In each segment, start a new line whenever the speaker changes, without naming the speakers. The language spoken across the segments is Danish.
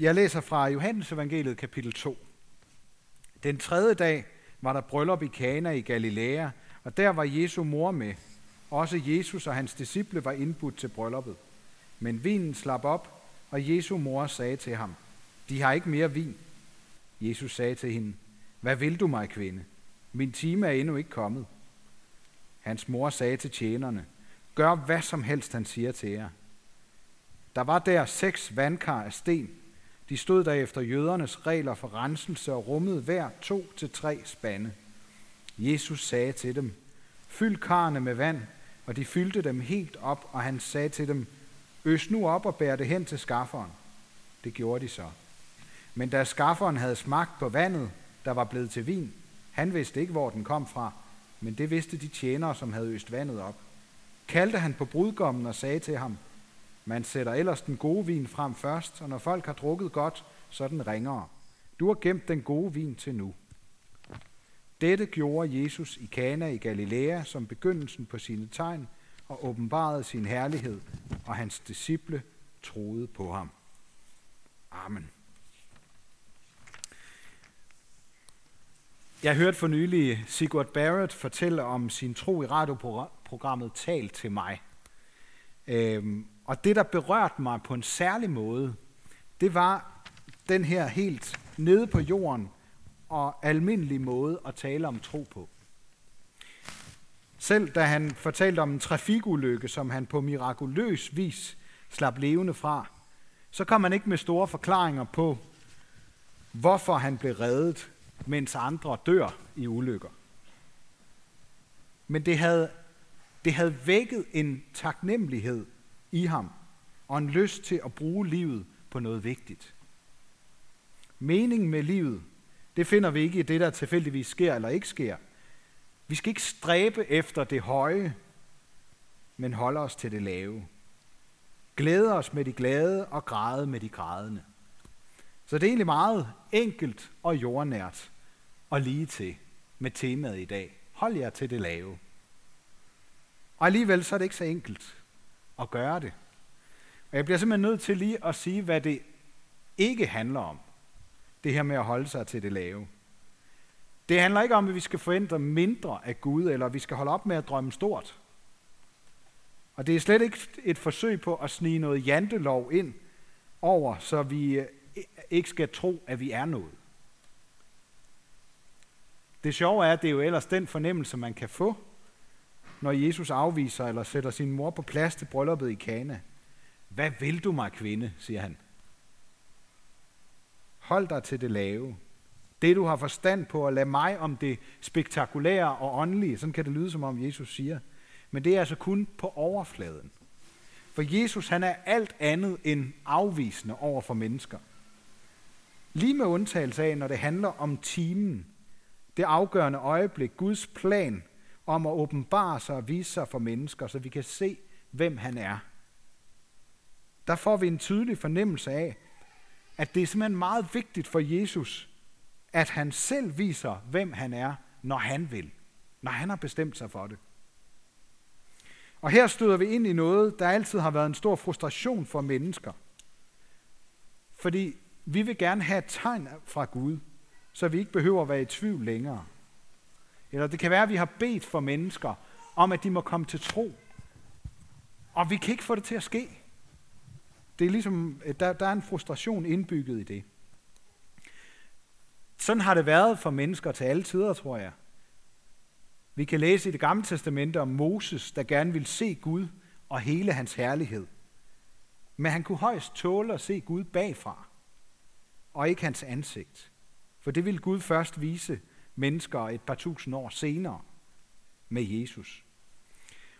Jeg læser fra Johannes evangeliet kapitel 2. Den tredje dag var der bryllup i Kana i Galilea, og der var Jesu mor med. Også Jesus og hans disciple var indbudt til brylluppet. Men vinen slap op, og Jesu mor sagde til ham, de har ikke mere vin. Jesus sagde til hende, hvad vil du mig, kvinde? Min time er endnu ikke kommet. Hans mor sagde til tjenerne, gør hvad som helst, han siger til jer. Der var der seks vandkar af sten. De stod der efter jødernes regler for renselse og rummede hver to til tre spande. Jesus sagde til dem, fyld karne med vand, og de fyldte dem helt op, og han sagde til dem, øs nu op og bær det hen til skafferen. Det gjorde de så. Men da skafferen havde smagt på vandet, der var blevet til vin, han vidste ikke, hvor den kom fra, men det vidste de tjenere, som havde øst vandet op. Kaldte han på brudgommen og sagde til ham, man sætter ellers den gode vin frem først, og når folk har drukket godt, så den ringere. Du har gemt den gode vin til nu. Dette gjorde Jesus i Kana i Galilea som begyndelsen på sine tegn og åbenbarede sin herlighed, og hans disciple troede på ham. Amen. Jeg hørte for nylig Sigurd Barrett fortælle om sin tro i radioprogrammet Tal til mig. Øhm, og det, der berørte mig på en særlig måde, det var den her helt nede på jorden og almindelig måde at tale om tro på. Selv da han fortalte om en trafikulykke, som han på mirakuløs vis slap levende fra, så kom han ikke med store forklaringer på, hvorfor han blev reddet, mens andre dør i ulykker. Men det havde, det havde vækket en taknemmelighed i ham, og en lyst til at bruge livet på noget vigtigt. Meningen med livet, det finder vi ikke i det, der tilfældigvis sker eller ikke sker. Vi skal ikke stræbe efter det høje, men holde os til det lave. Glæde os med de glade og græde med de grædende. Så det er egentlig meget enkelt og jordnært og lige til med temaet i dag. Hold jer til det lave. Og alligevel så er det ikke så enkelt at gøre det. Og jeg bliver simpelthen nødt til lige at sige, hvad det ikke handler om. Det her med at holde sig til det lave. Det handler ikke om, at vi skal forvente mindre af Gud, eller at vi skal holde op med at drømme stort. Og det er slet ikke et forsøg på at snige noget jantelov ind over, så vi eh, ikke skal tro, at vi er noget. Det sjove er, at det er jo ellers den fornemmelse, man kan få, når Jesus afviser eller sætter sin mor på plads til brylluppet i Kana. Hvad vil du mig, kvinde, siger han. Hold dig til det lave. Det, du har forstand på, og lad mig om det spektakulære og åndelige. Sådan kan det lyde, som om Jesus siger. Men det er altså kun på overfladen. For Jesus, han er alt andet end afvisende over for mennesker. Lige med undtagelse af, når det handler om timen, det afgørende øjeblik, Guds plan om at åbenbare sig og vise sig for mennesker, så vi kan se, hvem han er. Der får vi en tydelig fornemmelse af, at det er simpelthen meget vigtigt for Jesus, at han selv viser, hvem han er, når han vil. Når han har bestemt sig for det. Og her støder vi ind i noget, der altid har været en stor frustration for mennesker. Fordi vi vil gerne have et tegn fra Gud så vi ikke behøver at være i tvivl længere. Eller det kan være, at vi har bedt for mennesker om, at de må komme til tro. Og vi kan ikke få det til at ske. Det er ligesom, der, der er en frustration indbygget i det. Sådan har det været for mennesker til alle tider, tror jeg. Vi kan læse i det gamle testamente om Moses, der gerne ville se Gud og hele hans herlighed. Men han kunne højst tåle at se Gud bagfra, og ikke hans ansigt. For det ville Gud først vise mennesker et par tusind år senere med Jesus.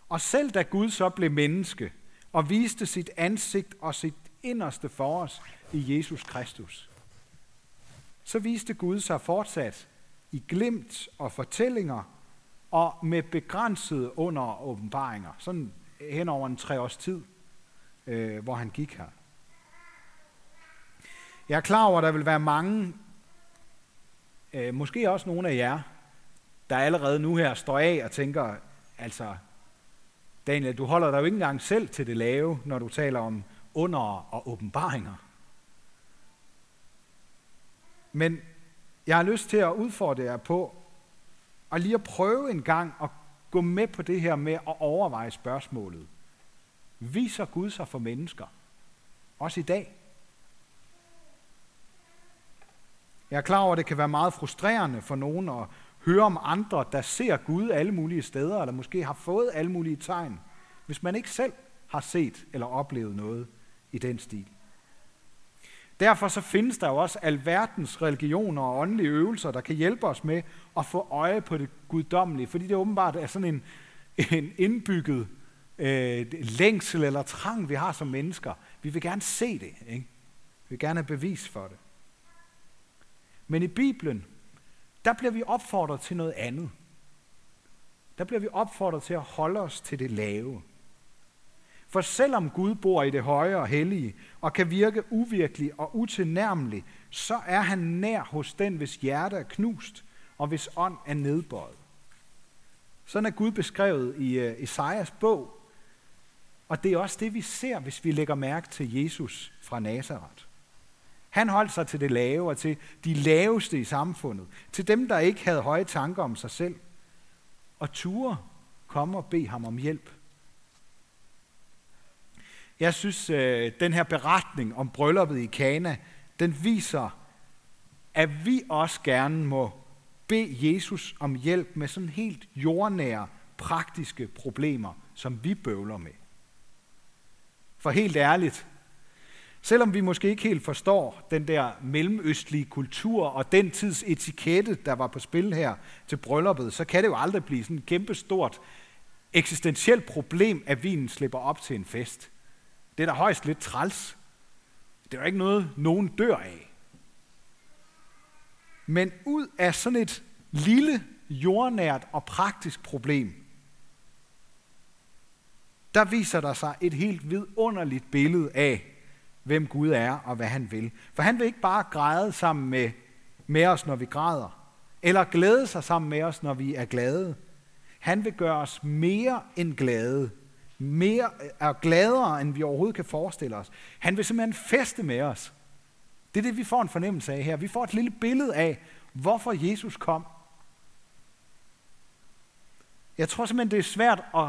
Og selv da Gud så blev menneske og viste sit ansigt og sit inderste for os i Jesus Kristus, så viste Gud sig fortsat i glimt og fortællinger og med begrænsede under åbenbaringer, sådan hen over en tre års tid, øh, hvor han gik her. Jeg er klar over, at der vil være mange øh, måske også nogle af jer, der allerede nu her står af og tænker, altså, Daniel, du holder dig jo ikke engang selv til det lave, når du taler om under og åbenbaringer. Men jeg har lyst til at udfordre jer på, og lige at prøve en gang at gå med på det her med at overveje spørgsmålet. Viser Gud sig for mennesker? Også i dag? Jeg er klar over, at det kan være meget frustrerende for nogen at høre om andre, der ser Gud alle mulige steder, eller måske har fået alle mulige tegn, hvis man ikke selv har set eller oplevet noget i den stil. Derfor så findes der jo også alverdens religioner og åndelige øvelser, der kan hjælpe os med at få øje på det guddommelige, fordi det åbenbart er sådan en, en indbygget øh, længsel eller trang, vi har som mennesker. Vi vil gerne se det. Ikke? Vi vil gerne have bevis for det. Men i Bibelen, der bliver vi opfordret til noget andet. Der bliver vi opfordret til at holde os til det lave. For selvom Gud bor i det høje og hellige, og kan virke uvirkelig og utilnærmelig, så er han nær hos den, hvis hjerte er knust, og hvis ånd er nedbøjet. Sådan er Gud beskrevet i øh, Esajas bog, og det er også det, vi ser, hvis vi lægger mærke til Jesus fra Nazareth. Han holdt sig til det lave og til de laveste i samfundet, til dem, der ikke havde høje tanker om sig selv, og ture komme og bede ham om hjælp. Jeg synes, øh, den her beretning om brylluppet i Kana, den viser, at vi også gerne må bede Jesus om hjælp med sådan helt jordnære, praktiske problemer, som vi bøvler med. For helt ærligt, selvom vi måske ikke helt forstår den der mellemøstlige kultur og den tids etikette, der var på spil her til brylluppet, så kan det jo aldrig blive sådan et kæmpestort eksistentielt problem, at vinen slipper op til en fest. Det er da højst lidt træls. Det er jo ikke noget, nogen dør af. Men ud af sådan et lille, jordnært og praktisk problem, der viser der sig et helt vidunderligt billede af, hvem Gud er og hvad han vil. For han vil ikke bare græde sammen med, med os, når vi græder, eller glæde sig sammen med os, når vi er glade. Han vil gøre os mere end glade, mere er gladere, end vi overhovedet kan forestille os. Han vil simpelthen feste med os. Det er det, vi får en fornemmelse af her. Vi får et lille billede af, hvorfor Jesus kom. Jeg tror simpelthen, det er svært at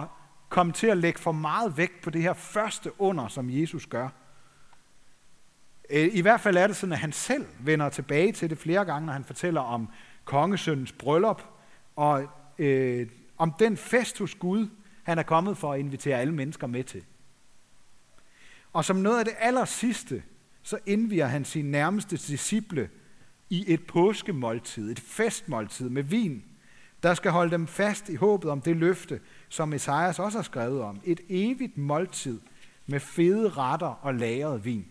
komme til at lægge for meget vægt på det her første under, som Jesus gør. Øh, I hvert fald er det sådan, at han selv vender tilbage til det flere gange, når han fortæller om kongesøndens bryllup, og øh, om den fest hos Gud, han er kommet for at invitere alle mennesker med til. Og som noget af det aller sidste, så indviger han sin nærmeste disciple i et påskemåltid, et festmåltid med vin, der skal holde dem fast i håbet om det løfte, som Esajas også har skrevet om. Et evigt måltid med fede retter og lagret vin.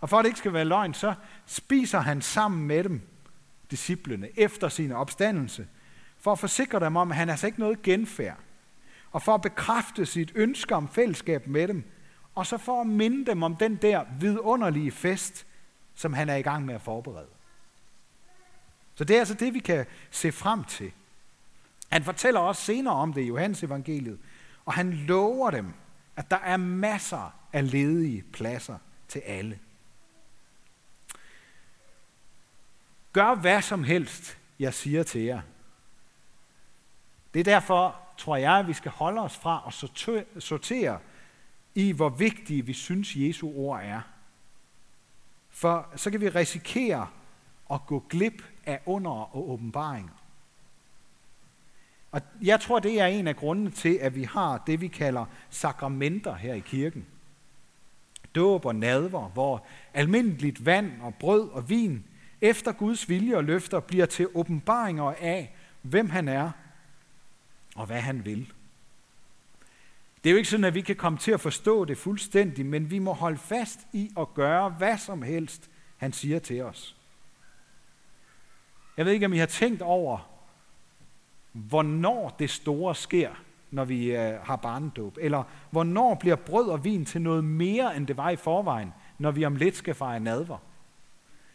Og for at det ikke skal være løgn, så spiser han sammen med dem, disciplene, efter sin opstandelse, for at forsikre dem om, at han er altså ikke noget genfærd og for at bekræfte sit ønske om fællesskab med dem, og så for at minde dem om den der vidunderlige fest, som han er i gang med at forberede. Så det er altså det, vi kan se frem til. Han fortæller også senere om det i Johannes evangeliet, og han lover dem, at der er masser af ledige pladser til alle. Gør hvad som helst, jeg siger til jer. Det er derfor, tror jeg, at vi skal holde os fra at sortere i, hvor vigtige vi synes, Jesu ord er. For så kan vi risikere at gå glip af under og åbenbaringer. Og jeg tror, det er en af grundene til, at vi har det, vi kalder sakramenter her i kirken. Dåb og nadver, hvor almindeligt vand og brød og vin efter Guds vilje og løfter bliver til åbenbaringer af, hvem han er og hvad han vil. Det er jo ikke sådan, at vi kan komme til at forstå det fuldstændigt, men vi må holde fast i at gøre hvad som helst, han siger til os. Jeg ved ikke, om I har tænkt over, hvornår det store sker, når vi øh, har barnedåb, eller hvornår bliver brød og vin til noget mere, end det var i forvejen, når vi om lidt skal fejre nadver.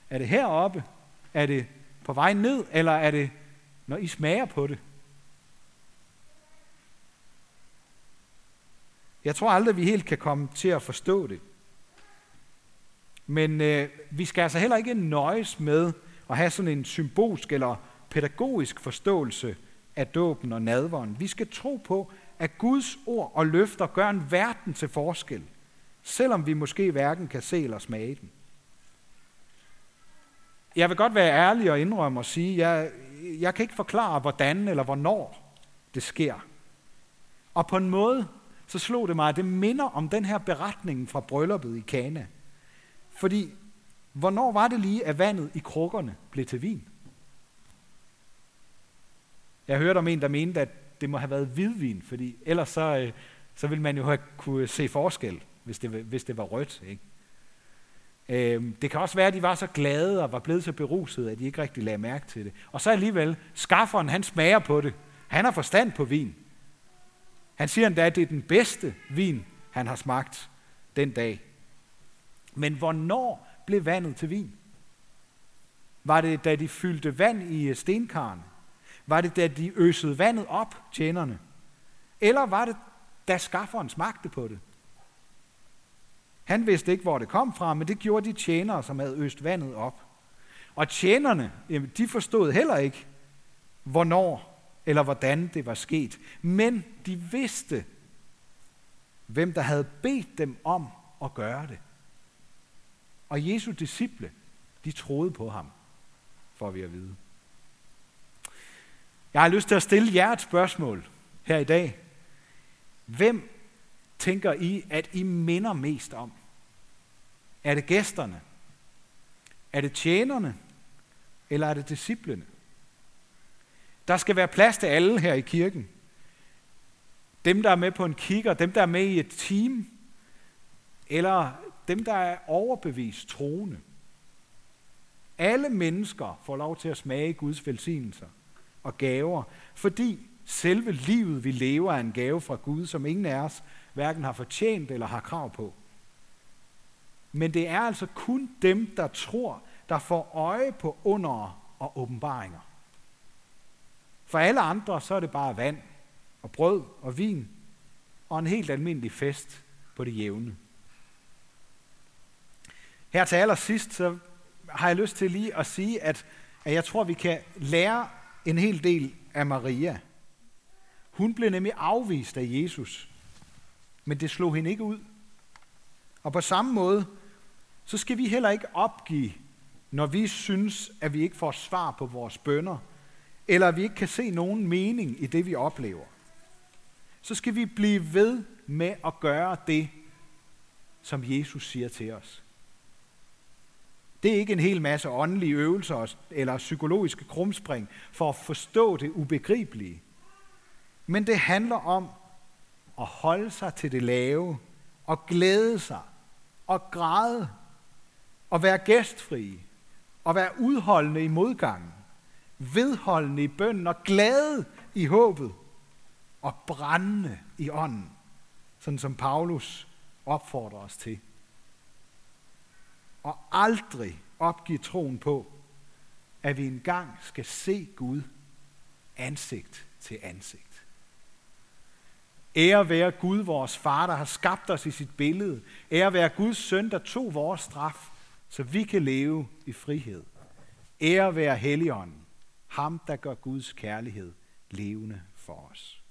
Er det heroppe? Er det på vej ned? Eller er det, når I smager på det? Jeg tror aldrig, vi helt kan komme til at forstå det. Men øh, vi skal altså heller ikke nøjes med at have sådan en symbolsk eller pædagogisk forståelse af dåben og nadveren. Vi skal tro på, at Guds ord og løfter gør en verden til forskel, selvom vi måske hverken kan se eller smage den. Jeg vil godt være ærlig og indrømme og sige, at jeg, jeg kan ikke forklare, hvordan eller hvornår det sker. Og på en måde, så slog det mig, at det minder om den her beretning fra brylluppet i Kana. Fordi, hvornår var det lige, at vandet i krukkerne blev til vin? Jeg hørte om en, der mente, at det må have været hvidvin, fordi ellers så, øh, så ville man jo have kunne se forskel, hvis det, hvis det var rødt. Ikke? Øhm, det kan også være, at de var så glade og var blevet så beruset, at de ikke rigtig lagde mærke til det. Og så alligevel, skafferen han smager på det. Han har forstand på vin. Han siger endda, at det er den bedste vin, han har smagt den dag. Men hvornår blev vandet til vin? Var det, da de fyldte vand i øh, stenkarne? Var det, da de øsede vandet op, tjenerne? Eller var det, da skafferen smagte på det? Han vidste ikke, hvor det kom fra, men det gjorde de tjenere, som havde øst vandet op. Og tjenerne, de forstod heller ikke, hvornår eller hvordan det var sket. Men de vidste, hvem der havde bedt dem om at gøre det. Og Jesu disciple, de troede på ham, får vi at vide. Jeg har lyst til at stille jer et spørgsmål her i dag. Hvem tænker I, at I minder mest om? Er det gæsterne? Er det tjenerne? Eller er det disciplene? Der skal være plads til alle her i kirken. Dem, der er med på en kigger, dem, der er med i et team, eller dem, der er overbevist troende. Alle mennesker får lov til at smage Guds velsignelser og gaver, fordi selve livet, vi lever, er en gave fra Gud, som ingen af os hverken har fortjent eller har krav på. Men det er altså kun dem, der tror, der får øje på under og åbenbaringer. For alle andre, så er det bare vand og brød og vin og en helt almindelig fest på det jævne. Her til allersidst, så har jeg lyst til lige at sige, at, at jeg tror, vi kan lære en hel del af Maria. Hun blev nemlig afvist af Jesus, men det slog hende ikke ud. Og på samme måde, så skal vi heller ikke opgive, når vi synes, at vi ikke får svar på vores bønder, eller at vi ikke kan se nogen mening i det, vi oplever. Så skal vi blive ved med at gøre det, som Jesus siger til os. Det er ikke en hel masse åndelige øvelser eller psykologiske krumspring for at forstå det ubegribelige. Men det handler om at holde sig til det lave og glæde sig og græde og være gæstfri og være udholdende i modgangen, vedholdende i bønden og glade i håbet og brændende i ånden, sådan som Paulus opfordrer os til og aldrig opgive troen på, at vi engang skal se Gud ansigt til ansigt. Ære være Gud, vores far, der har skabt os i sit billede. Ære være Guds søn, der tog vores straf, så vi kan leve i frihed. Ære være Helligånden, ham der gør Guds kærlighed levende for os.